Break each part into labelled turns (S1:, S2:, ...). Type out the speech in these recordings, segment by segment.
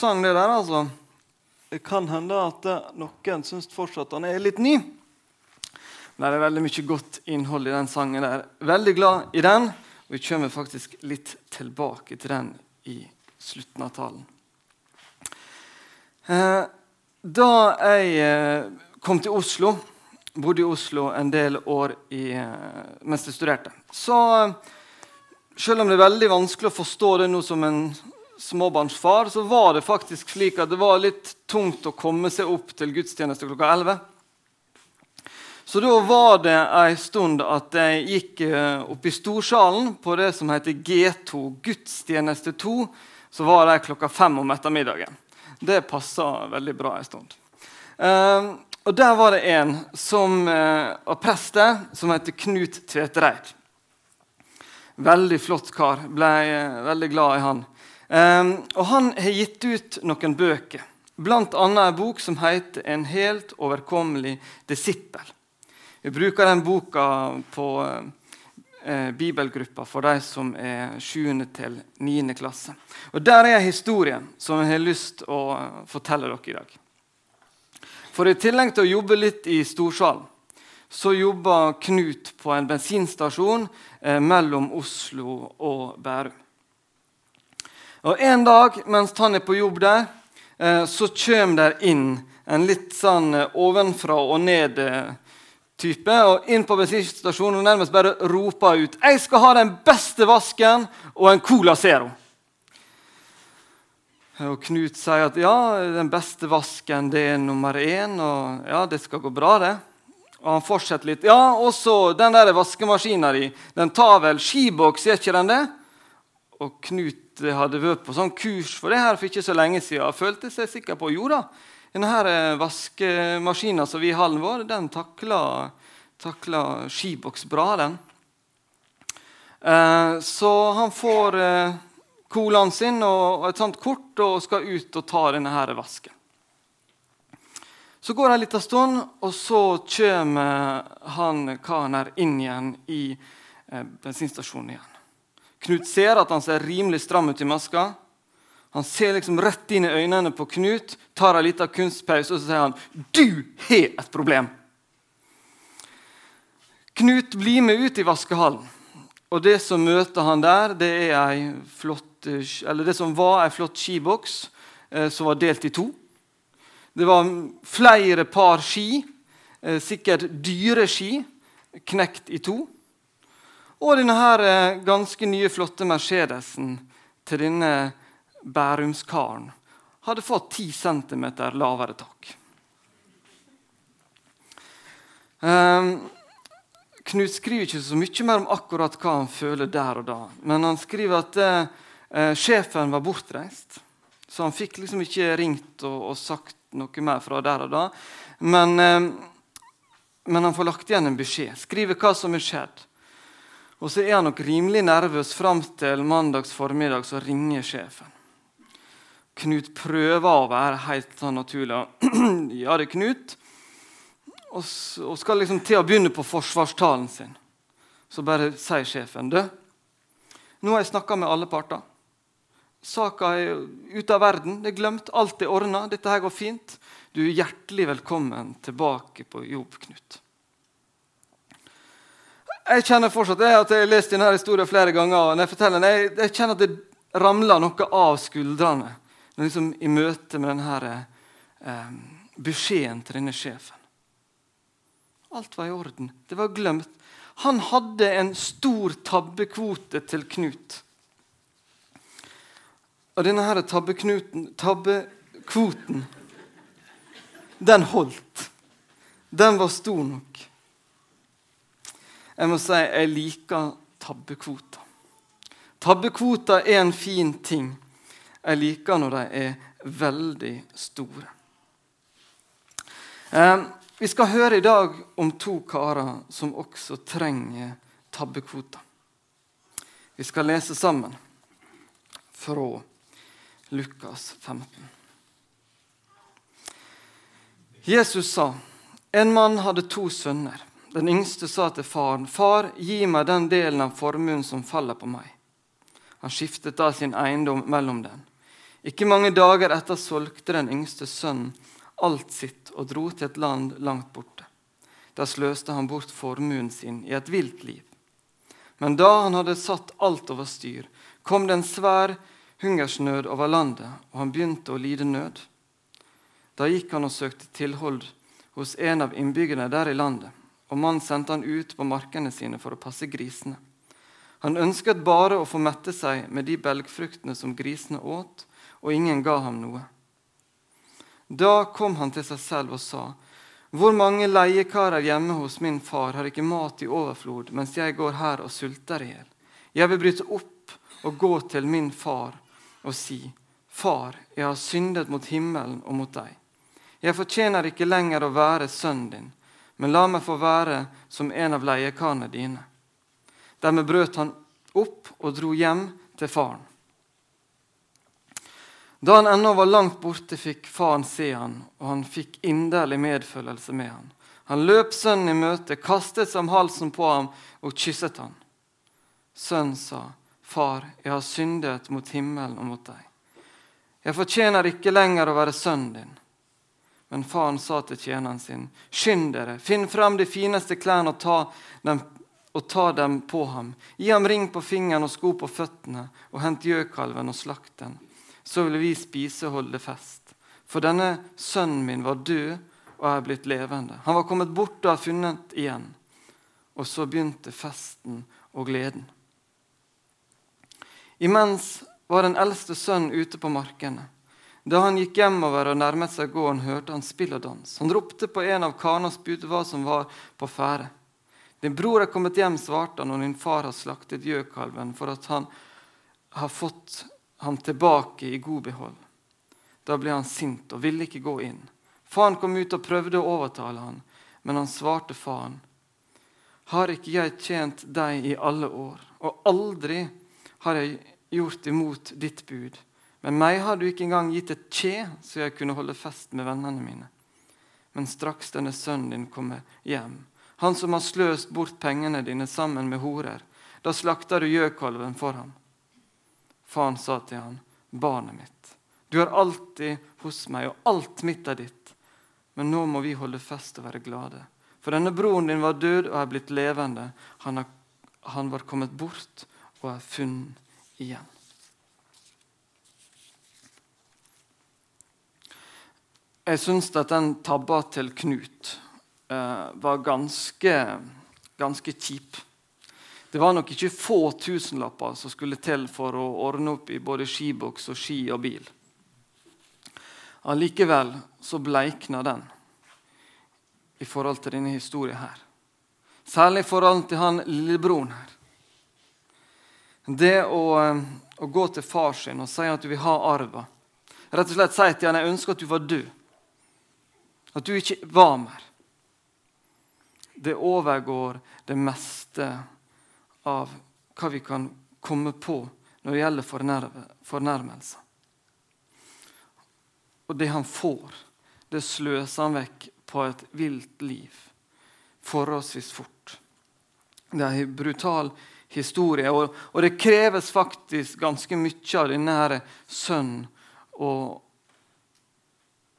S1: sang, det der, altså. Det kan hende at eh, noen syns fortsatt han er litt ny. Men det er veldig mye godt innhold i den sangen. der. Veldig glad i den, og vi kommer faktisk litt tilbake til den i slutten av talen. Eh, da jeg eh, kom til Oslo, bodde i Oslo en del år i, mens jeg studerte, så selv om det er veldig vanskelig å forstå det nå som en småbarnsfar, så var det faktisk slik at det var litt tungt å komme seg opp til gudstjeneste klokka 11. Så da var det ei stund at jeg gikk eh, opp i storsalen på det som heter G2, gudstjeneste 2. Så var det klokka fem om ettermiddagen. Det passa veldig bra en stund. Uh, og Der var det en som uh, var prest der, som heter Knut Tvetereid. Veldig flott kar. Ble uh, veldig glad i han. Um, og han har gitt ut noen bøker, bl.a. en bok som heter 'En helt overkommelig disippel'. Vi bruker den boka på eh, bibelgruppa for de som er 7. til 9. klasse. Og Der er en historie som jeg har lyst til å fortelle dere i dag. For I tillegg til å jobbe litt i storsalen, så jobber Knut på en bensinstasjon eh, mellom Oslo og Bærum. Og En dag mens han er på jobb der, eh, så kommer der inn en litt sånn eh, ovenfra og ned-type. og Inn på bensinstasjonen og nærmest bare roper ut 'Jeg skal ha den beste vasken og en Cola Zero'. Og Knut sier at ja, den beste vasken det er nummer én. Og ja, det skal gå bra, det. Og han fortsetter litt. Ja, og så den der vaskemaskina di. Den tar vel skiboks, gjør ikke den det? Og Knut hadde vært på sånn kurs for det her for ikke så lenge siden. Og følte seg sikker på jo da, denne eh, vaskemaskinen som vi i hallen vår, den takla, takla skiboks bra. den. Eh, så han får eh, colaen sin og et sånt kort og skal ut og ta denne her vasken. Så går det en liten stund, og så kommer han karen her inn igjen i bensinstasjonen igjen. Knut ser at han ser rimelig stram ut i maska. Han ser liksom rett inn i øynene på Knut, tar en liten kunstpause og så sier han, 'Du har et problem'. Knut blir med ut i vaskehallen. Og Det som møter han der, det er flott, eller det som var ei flott skiboks eh, som var delt i to. Det var flere par ski, eh, sikkert dyre ski, knekt i to. Og denne her eh, ganske nye, flotte Mercedesen til denne bærumskaren hadde fått 10 cm lavere tak. Um, Knut skriver ikke så mye mer om akkurat hva han føler der og da. Men han skriver at uh, sjefen var bortreist, så han fikk liksom ikke ringt og, og sagt noe mer fra der og da. Men, uh, men han får lagt igjen en beskjed. Skriver hva som er skjedd. Og så er han nok rimelig nervøs fram til mandags formiddag, så ringer sjefen. Knut prøver å være helt sånn naturlig. ja, det er Knut. Og, skal liksom til å begynne på forsvarstalen sin. Så bare sier sjefen du, nå har jeg snakka med alle parter. Saka er ute av verden. Det er glemt. Alt er ordna. Dette her går fint. Du er hjertelig velkommen tilbake på jobb, Knut. Jeg kjenner fortsatt det at jeg har lest denne historien flere ganger. og når Jeg forteller den, jeg, jeg kjenner at det ramler noe av skuldrene liksom, i møte med denne eh, beskjeden til denne sjefen. Alt var i orden. Det var glemt. Han hadde en stor tabbekvote til Knut. Og denne her tabbekvoten den holdt. Den var stor nok. Jeg må si jeg liker tabbekvoter. Tabbekvoter er en fin ting. Jeg liker når de er veldig store. Eh, vi skal høre i dag om to karer som også trenger tabbekvoter. Vi skal lese sammen fra Lukas 15. Jesus sa, en mann hadde to sønner. Den yngste sa til faren, 'Far, gi meg den delen av formuen som faller på meg.' Han skiftet da sin eiendom mellom den. Ikke mange dager etter solgte den yngste sønnen alt sitt og dro til et land langt borte. Der sløste han bort formuen sin i et vilt liv. Men da han hadde satt alt over styr, kom det en svær hungersnød over landet, og han begynte å lide nød. Da gikk han og søkte tilhold hos en av innbyggerne der i landet, og mannen sendte han ut på markene sine for å passe grisene. Han ønsket bare å få mette seg med de belgfruktene som grisene åt, og ingen ga ham noe. Da kom han til seg selv og sa:" Hvor mange leiekarer hjemme hos min far har ikke mat i overflod, mens jeg går her og sulter i hjel? Jeg vil bryte opp og gå til min far og si:" Far, jeg har syndet mot himmelen og mot deg. Jeg fortjener ikke lenger å være sønnen din, men la meg få være som en av leiekarene dine. Dermed brøt han opp og dro hjem til faren. Da han ennå var langt borte, fikk faren se han, og han fikk inderlig medfølelse med han. Han løp sønnen i møte, kastet seg om halsen på ham og kysset han. Sønnen sa, 'Far, jeg har syndet mot himmelen og mot deg.' 'Jeg fortjener ikke lenger å være sønnen din.' Men faren sa til tjeneren sin, 'Skynd dere, finn fram de fineste klærne og ta dem, og ta dem på ham.' 'Gi ham ring på fingeren og sko på føttene, og hent gjøkalven og slakt den.' så ville vi spise og holde fest. For denne sønnen min var død og er blitt levende. Han var kommet bort og er funnet igjen. Og så begynte festen og gleden. Imens var den eldste sønnen ute på markene. Da han gikk hjemover og nærmet seg gården, hørte han spill og dans. Han ropte på en av spurte hva som var på ferde. Din bror er kommet hjem, svarte han, og din far har slaktet gjøkalven for at han har fått ham tilbake i god behold. Da ble han sint og ville ikke gå inn. Faren kom ut og prøvde å overtale han, men han svarte faren. Har ikke jeg tjent deg i alle år, og aldri har jeg gjort imot ditt bud. Men meg har du ikke engang gitt et kje, så jeg kunne holde fest med vennene mine. Men straks denne sønnen din kommer hjem, han som har sløst bort pengene dine sammen med horer, da slakter du gjøkalven for ham. Faren sa til han, 'Barnet mitt, du er alltid hos meg, og alt mitt er ditt.' Men nå må vi holde fest og være glade. For denne broren din var død og er blitt levende. Han, har, han var kommet bort og er funnet igjen. Jeg syns at den tabba til Knut eh, var ganske, ganske kjip. Det var nok ikke få tusenlapper som skulle til for å ordne opp i både skiboks og ski og bil. Allikevel så bleikna den i forhold til denne historien her. Særlig i forhold til han lillebroren her. Det å, eh, å, gå til far sin og si at du vil ha arva, rett og slett si til han jeg ønsker at du var død, at du ikke var mer, det overgår det meste av hva vi kan komme på når det gjelder fornærmelser. Og det han får, det sløser han vekk på et vilt liv forholdsvis fort. Det er en brutal historie, og, og det kreves faktisk ganske mye av denne sønnen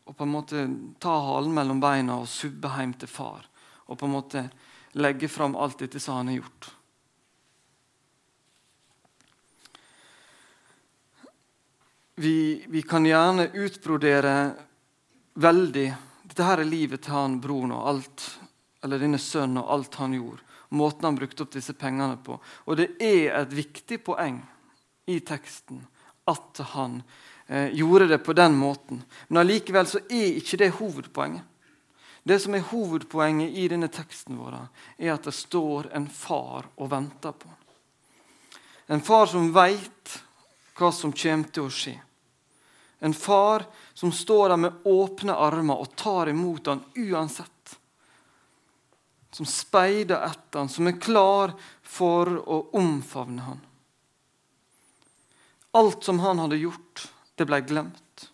S1: å på en måte ta halen mellom beina og subbe hjem til far. Og på en måte legge fram alt dette som han har gjort. Vi, vi, kan gjerne utbrodere veldig Dette her er livet til han broren og alt, eller denne sønnen og alt han gjorde. Måten han brukte opp disse pengene på. Og det er et viktig poeng i teksten at han gjorde det på den måten. Men allikevel så er ikke det hovedpoenget. Det som er hovedpoenget i denne teksten vår, er at det står en far og venter på. En far som veit hva som kommer til å skje. En far som står der med åpne armer og tar imot ham uansett. Som speider etter ham, som er klar for å omfavne ham. Alt som han hadde gjort, det ble glemt.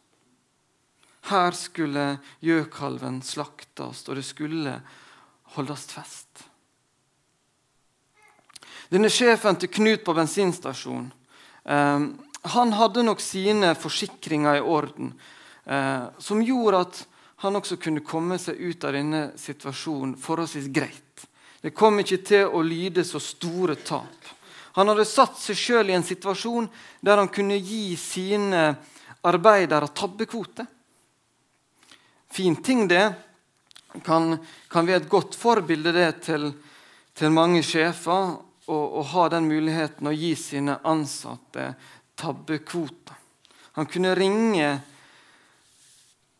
S1: Her skulle gjøkalven slaktes, og det skulle holdes fest. Denne sjefen til Knut på bensinstasjonen eh, han hadde nok sine forsikringer i orden, eh, som gjorde at han også kunne komme seg ut av denne situasjonen forholdsvis greit. Det kom ikke til å lyde så store tap. Han hadde satt seg sjøl i en situasjon der han kunne gi sine arbeidere tabbekvote. Fin ting, det. Kan, kan være et godt forbilde det til, til mange sjefer å ha den muligheten å gi sine ansatte tabbekvoter. Han kunne ringe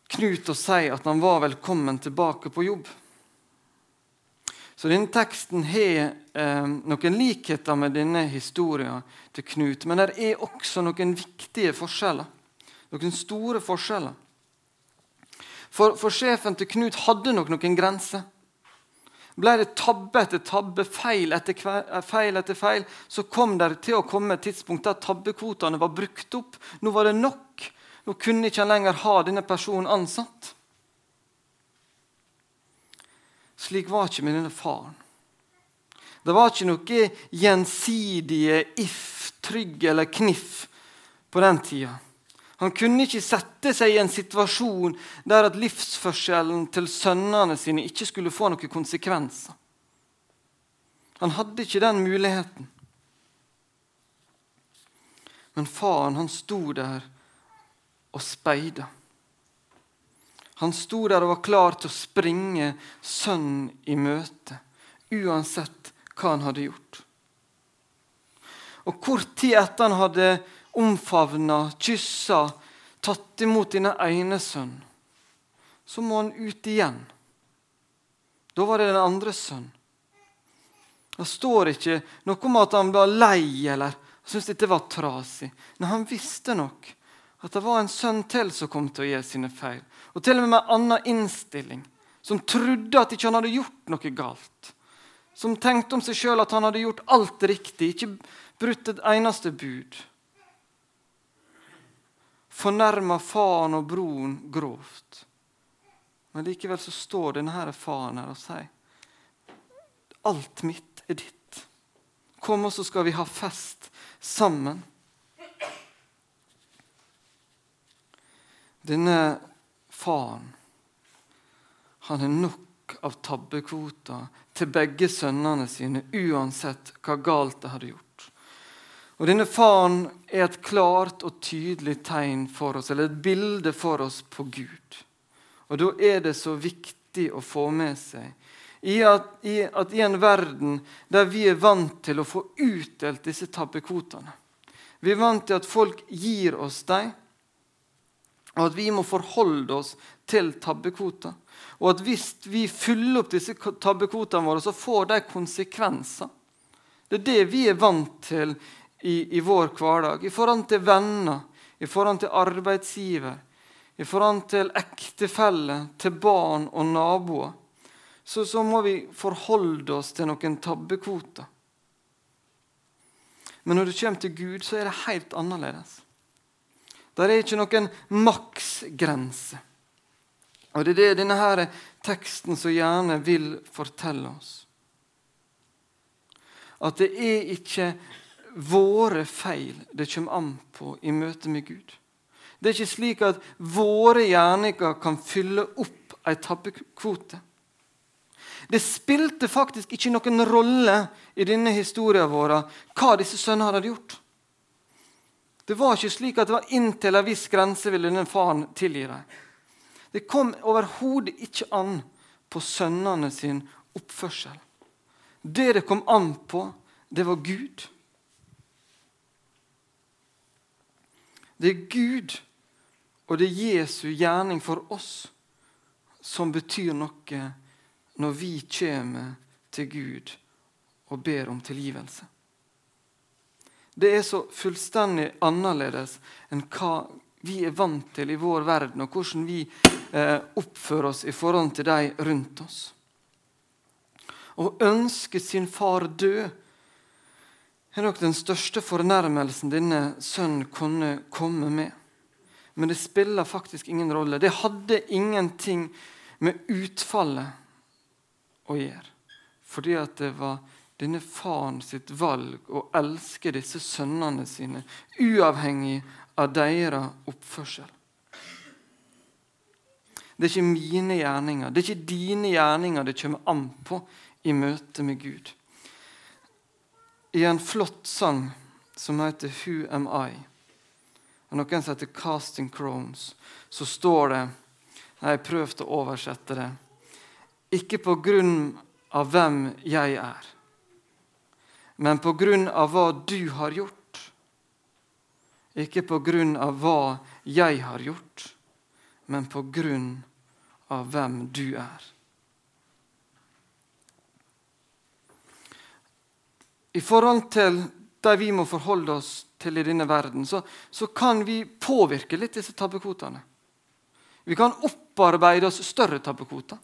S1: Knut og si at han var velkommen tilbake på jobb. Så denne teksten har eh, noen likheter med denne historien til Knut. Men det er også noen viktige forskjeller. Noen store forskjeller. For, for sjefen til Knut hadde nok noen grenser. Ble det tabbe etter tabbe, feil etter feil, etter feil, så kom det til å komme et tidspunkt der tabbekvotene var brukt opp. Nå var det nok. Nå kunne ikke han lenger ha denne personen ansatt. Slik var ikke med denne faren. Det var ikke noe gjensidige if, trygg eller kniff på den tida. Han kunne ikke sette seg i en situasjon der at livsførselen til sønnene sine ikke skulle få noen konsekvenser. Han hadde ikke den muligheten. Men faren, han sto der og speida. Han sto der og var klar til å springe sønnen i møte, uansett hva han hadde gjort. Og Kort tid etter han hadde omfavna, kyssa, tatt imot dine ene sønnen, så må han ut igjen. Da var det den andre sønnen. Det står ikke noe om at han var lei eller syntes dette var trasig. Men han visste nok at det var en sønn til som kom til å gjøre sine feil. Og til og med med en annen innstilling. Som trodde at ikke han hadde gjort noe galt. Som tenkte om seg sjøl at han hadde gjort alt riktig, ikke brutt et eneste bud fornærma faren og broren grovt. Men likevel så står denne faren her og sier alt mitt er ditt. Kom, og så skal vi ha fest sammen. Denne faren, han har nok av tabbekvoter til begge sønnene sine, uansett hva galt de hadde gjort. Og Denne faren er et klart og tydelig tegn for oss, eller et bilde for oss på Gud. Og Da er det så viktig å få med seg i at, i at i en verden der vi er vant til å få utdelt disse tabbekvotene Vi er vant til at folk gir oss dem, og at vi må forholde oss til tabbekvoter. Og at hvis vi fyller opp disse tabbekvotene våre, så får de konsekvenser. Det er det vi er vant til i, i vår hverdag. I forhold til venner, i forhold til arbeidsgiver, i forhold til ektefelle, til barn og naboer. Så, så må vi forholde oss til noen tabbekvoter. Men når det kommer til Gud, så er det helt annerledes. Der er ikke noen maksgrense. Og Det er det denne her teksten så gjerne vil fortelle oss. At det er ikke våre feil det kommer an på i møte med Gud. Det er ikke slik at våre gjerninger kan fylle opp ei tabbekvote. Det spilte faktisk ikke noen rolle i denne historien vår hva disse sønnene hadde gjort. Det var ikke slik at det var inntil en viss grense ville den faren tilgi dem. Det kom overhodet ikke an på sønnene sin oppførsel. Det det kom an på, det var Gud. Det er Gud og det er Jesu gjerning for oss som betyr noe når vi kommer til Gud og ber om tilgivelse. Det er så fullstendig annerledes enn hva vi er vant til i vår verden, og hvordan vi eh, oppfører oss i forhold til de rundt oss. Å ønske sin far død er nok den største fornærmelsen denne sønnen kunne komme med. Men det spiller faktisk ingen rolle. Det hadde ingenting med utfallet å gjøre. Fordi at det var denne faren sitt valg å elske disse sønnene sine, uavhengig av deres oppførsel. Det er ikke mine gjerninger, det er ikke dine gjerninger det kommer an på i møte med Gud. I en flott sang som heter 'Who Am I', og noen som heter 'Casting Crones', så står det Jeg har prøvd å oversette det. Ikke på grunn av hvem jeg er, men på grunn av hva du har gjort. Ikke på grunn av hva jeg har gjort, men på grunn av hvem du er. I forhold til det vi må forholde oss til i denne verden, så, så kan vi påvirke litt disse tabbekvotene. Vi kan opparbeide oss større tabbekvoter.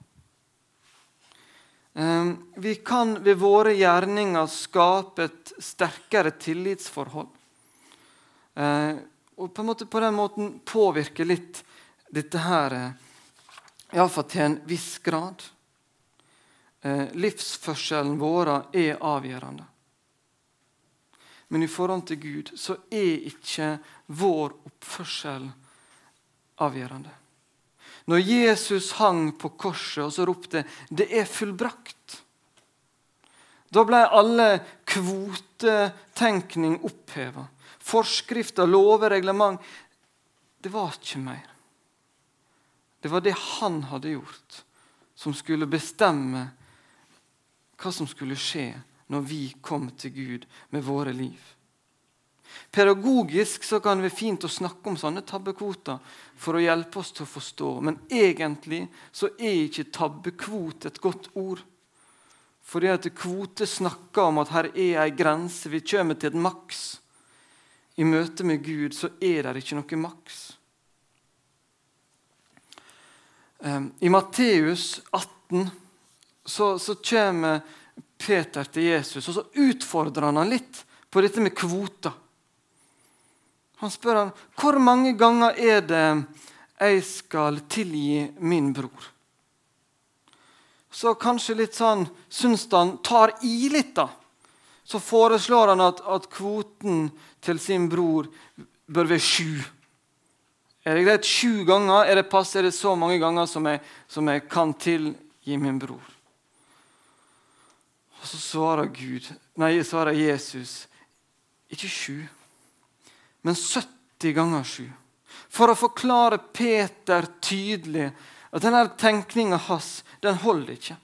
S1: Ehm, vi kan ved våre gjerninger skape et sterkere tillitsforhold. Ehm, og på, på den måten påvirke litt dette her, iallfall til en viss grad. Ehm, livsførselen vår er avgjørende. Men i forhold til Gud så er ikke vår oppførsel avgjørende. Når Jesus hang på korset og så ropte 'Det er fullbrakt', da ble alle kvotetenkning oppheva. Forskrifter, lover, reglement Det var ikke mer. Det var det han hadde gjort, som skulle bestemme hva som skulle skje når vi kom til Gud med våre liv. Pedagogisk så kan det være fint å snakke om sånne tabbekvoter for å hjelpe oss til å forstå, men egentlig så er ikke tabbekvote et godt ord. Fordi at kvote snakker om at her er ei grense, vi kommer til et maks. I møte med Gud så er det ikke noe maks. Ehm, I Matteus 18 så, så kommer Peter til Jesus, og så utfordrer han han litt på dette med kvoter. Han spør han, hvor mange ganger er det jeg skal tilgi min bror. Så kanskje litt sånn syns han tar i litt, da. Så foreslår han at, at kvoten til sin bror bør være sju. Er det greit sju ganger? Er det pass? Er det så mange ganger som jeg, som jeg kan tilgi min bror? Og så svarer Gud, nei, svarer Jesus ikke sju, men 70 ganger 7. For å forklare Peter tydelig at denne tenkninga hans den holder ikke.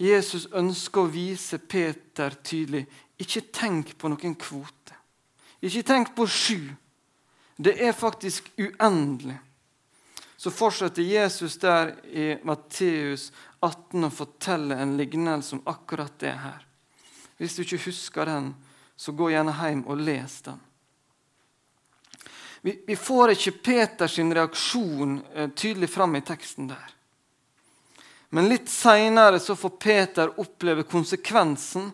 S1: Jesus ønsker å vise Peter tydelig ikke tenk på noen kvote. Ikke tenk på sju. Det er faktisk uendelig. Så fortsetter Jesus der i Matteus 18 å fortelle en lignelse om akkurat det her. Hvis du ikke husker den, så gå gjerne hjem og les den. Vi, vi får ikke Peters reaksjon eh, tydelig fram i teksten der. Men litt seinere får Peter oppleve konsekvensen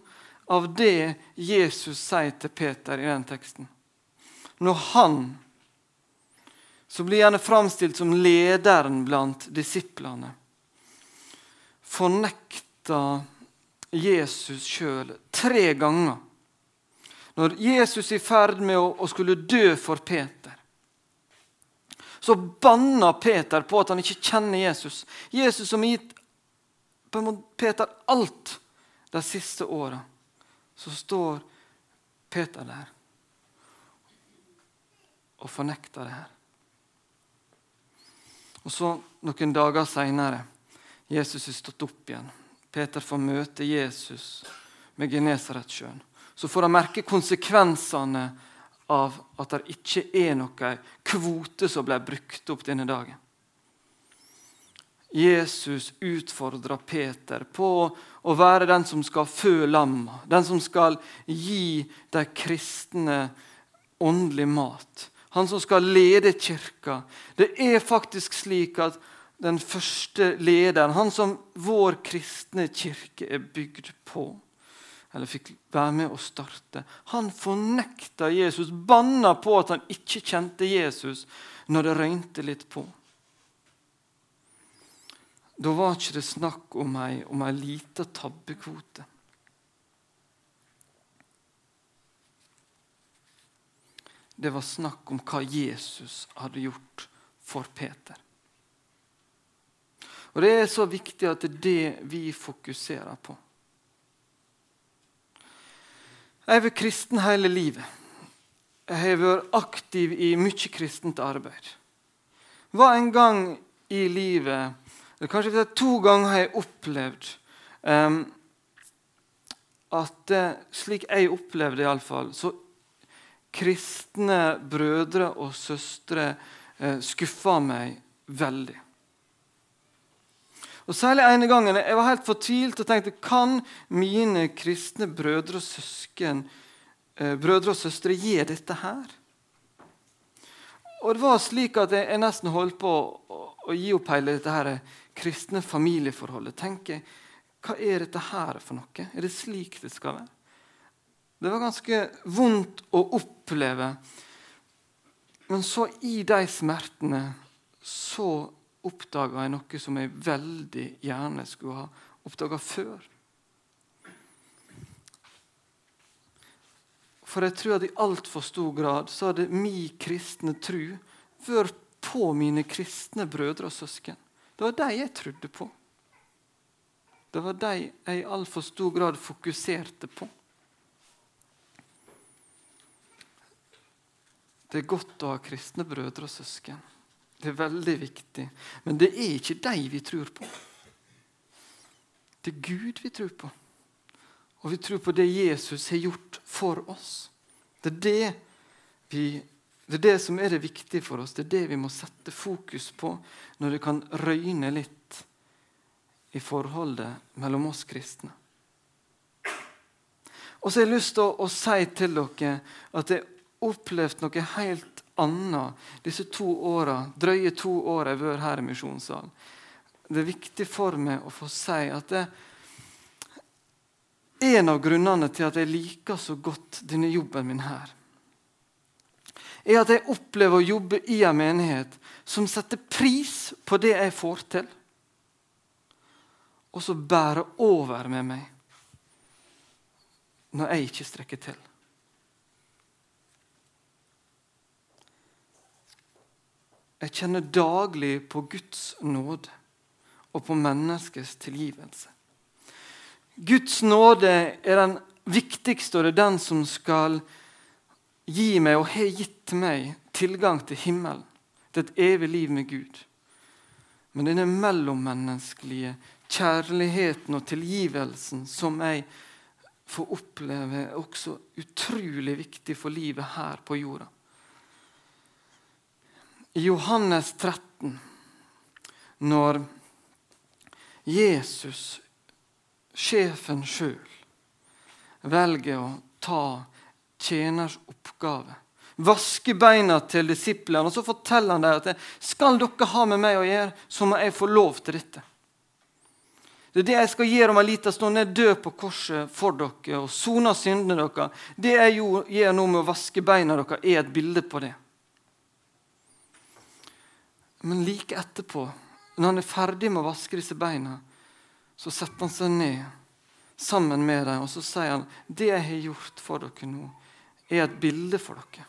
S1: av det Jesus sier til Peter i den teksten. Når han så blir gjerne framstilt som lederen blant disiplene. Fornekta Jesus sjøl tre ganger. Når Jesus er i ferd med å, å skulle dø for Peter, så banner Peter på at han ikke kjenner Jesus. Jesus som har gitt Peter alt de siste åra. Så står Peter der og fornekter det her. Og så Noen dager seinere Jesus er stått opp igjen. Peter får møte Jesus med Genesaretsjøen. Så får han merke konsekvensene av at det ikke er noen kvote som ble brukt opp denne dagen. Jesus utfordrer Peter på å være den som skal fø lamma, den som skal gi de kristne åndelig mat han som skal lede kirka. Det er faktisk slik at den første lederen, han som vår kristne kirke er bygd på, eller fikk være med å starte, han fornekta Jesus, banna på at han ikke kjente Jesus når det røynte litt på. da var ikke det snakk om ei, om ei lita tabbekvote. Det var snakk om hva Jesus hadde gjort for Peter. Og Det er så viktig at det er det vi fokuserer på. Jeg har vært kristen hele livet. Jeg har vært aktiv i mye kristent arbeid. Hva en gang i livet eller Kanskje to ganger har jeg opplevd um, at slik jeg opplevde iallfall, så kristne brødre og søstre eh, skuffa meg veldig. Og Særlig ene gangen jeg var helt fortvilt og tenkte kan mine kristne brødre og søsken, eh, brødre og søstre gjøre dette her? Og det var slik at jeg, nesten holdt på å, å, gi opp hele dette her kristne familieforholdet. Tenke, Hva er dette her for noe? Er det slik det skal være? Det var ganske vondt å oppleve. Men så, i de smertene, så oppdaga jeg noe som jeg veldig gjerne skulle ha oppdaga før. For jeg tror at i altfor stor grad så hadde min kristne tru vært på mine kristne brødre og søsken. Det var de jeg trodde på. Det var de jeg i altfor stor grad fokuserte på. Det er godt å ha kristne brødre og søsken. Det er veldig viktig. Men det er ikke dem vi tror på. Det er Gud vi tror på. Og vi tror på det Jesus har gjort for oss. Det er det, vi, det er det som er det viktige for oss. Det er det vi må sette fokus på når det kan røyne litt i forholdet mellom oss kristne. Og så har jeg lyst til å, å si til dere at jeg opplevd noe helt annet disse to åra, drøye to åra jeg har vært her i Misjonssalen. Det er viktig for meg å få si at det, en av grunnene til at jeg liker så godt denne jobben min her, er at jeg opplever å jobbe i en menighet som setter pris på det jeg får til, og så bærer over med meg når jeg ikke strekker til. Jeg kjenner daglig på Guds nåde og på menneskets tilgivelse. Guds nåde er den viktigste, og det er den som skal gi meg og har gitt meg tilgang til himmelen, til et evig liv med Gud. Men denne mellommenneskelige kjærligheten og tilgivelsen som jeg får oppleve, er også utrolig viktig for livet her på jorda. I Johannes 13, når Jesus, sjefen sjøl, velger å ta tjeners oppgave vaske beina til disiplene. Og så forteller han dem at skal dere ha med meg å gjøre, så må jeg få lov til dette. Det er det jeg skal gjøre om en liten stund. Jeg dør på korset for dere og soner syndene deres. Det jeg gjør nå med å vaske beina deres, er et bilde på det. Men like etterpå, når han er ferdig med å vaske disse beina, så setter han seg ned sammen med dem og så sier han, det jeg har gjort for dere nå, er et bilde for dere.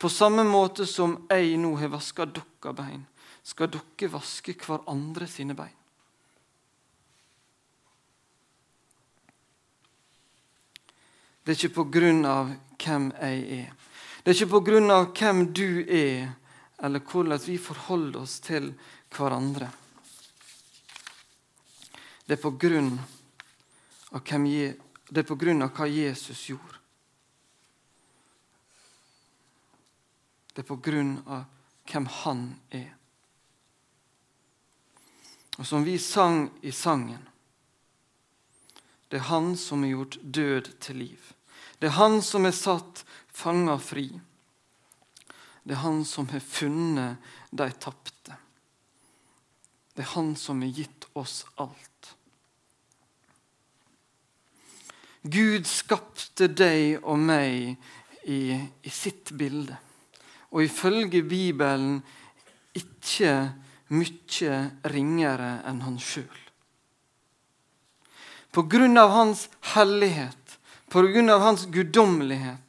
S1: På samme måte som jeg nå har vaska dere bein, skal dere vaske hverandre sine bein. Det er ikke på grunn av hvem jeg er. Det er ikke på grunn av hvem du er, eller hvordan vi forholder oss til hverandre. Det er på grunn av, det er på grunn av hva Jesus gjorde. Det er på grunn av hvem han er. Og som vi sang i sangen Det er han som har gjort død til liv. Det er han som er satt fanga fri. Det er han som har funnet de tapte. Det er han som har gitt oss alt. Gud skapte deg og meg i, i sitt bilde. Og ifølge Bibelen ikke mye ringere enn han sjøl. På grunn av hans hellighet, på grunn av hans guddommelighet,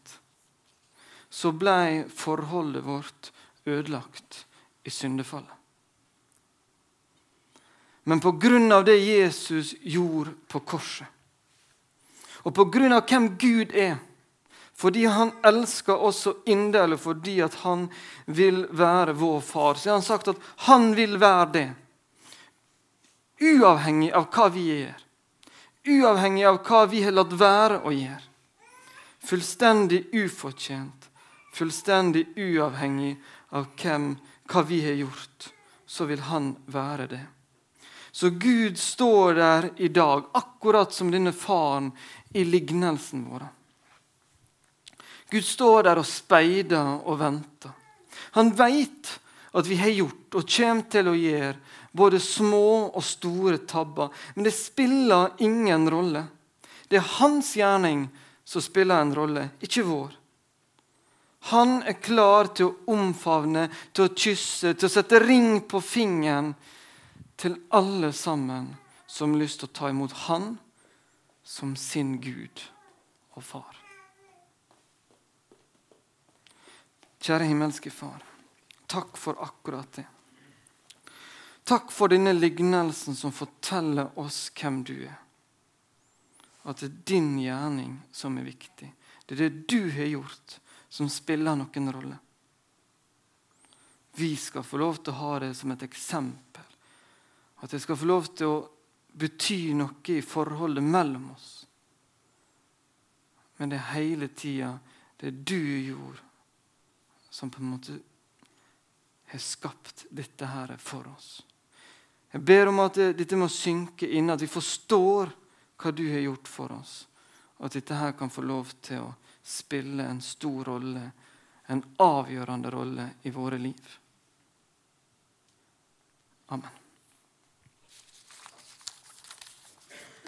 S1: så ble forholdet vårt ødelagt i syndefallet. Men på grunn av det Jesus gjorde på korset, og på grunn av hvem Gud er, fordi han elsker oss så inderlig fordi at han vil være vår far, så har han sagt at han vil være det. Uavhengig av hva vi gjør. Uavhengig av hva vi har latt være å gjøre. Fullstendig ufortjent, fullstendig uavhengig av hvem, hva vi har gjort, så vil han være det. Så Gud står der i dag, akkurat som denne faren i lignelsen vår. Gud står der og speider og venter. Han veit at vi har gjort og kommer til å gjøre både små og store tabber. Men det spiller ingen rolle. Det er hans gjerning som spiller en rolle, ikke vår. Han er klar til å omfavne, til å kysse, til å sette ring på fingeren til alle sammen som har lyst til å ta imot Han som sin Gud og Far. Kjære himmelske Far, takk for akkurat det. Takk for denne lignelsen som forteller oss hvem du er. At det er din gjerning som er viktig. Det er det du har gjort, som spiller noen rolle. Vi skal få lov til å ha det som et eksempel at det skal få lov til å bety noe i forholdet mellom oss. Men det er hele tida det du gjorde, som på en måte har skapt dette her for oss. Jeg ber om at dette må synke inn, at vi forstår hva du har gjort for oss. Og at dette her kan få lov til å spille en stor rolle, en avgjørende rolle i våre liv. Amen.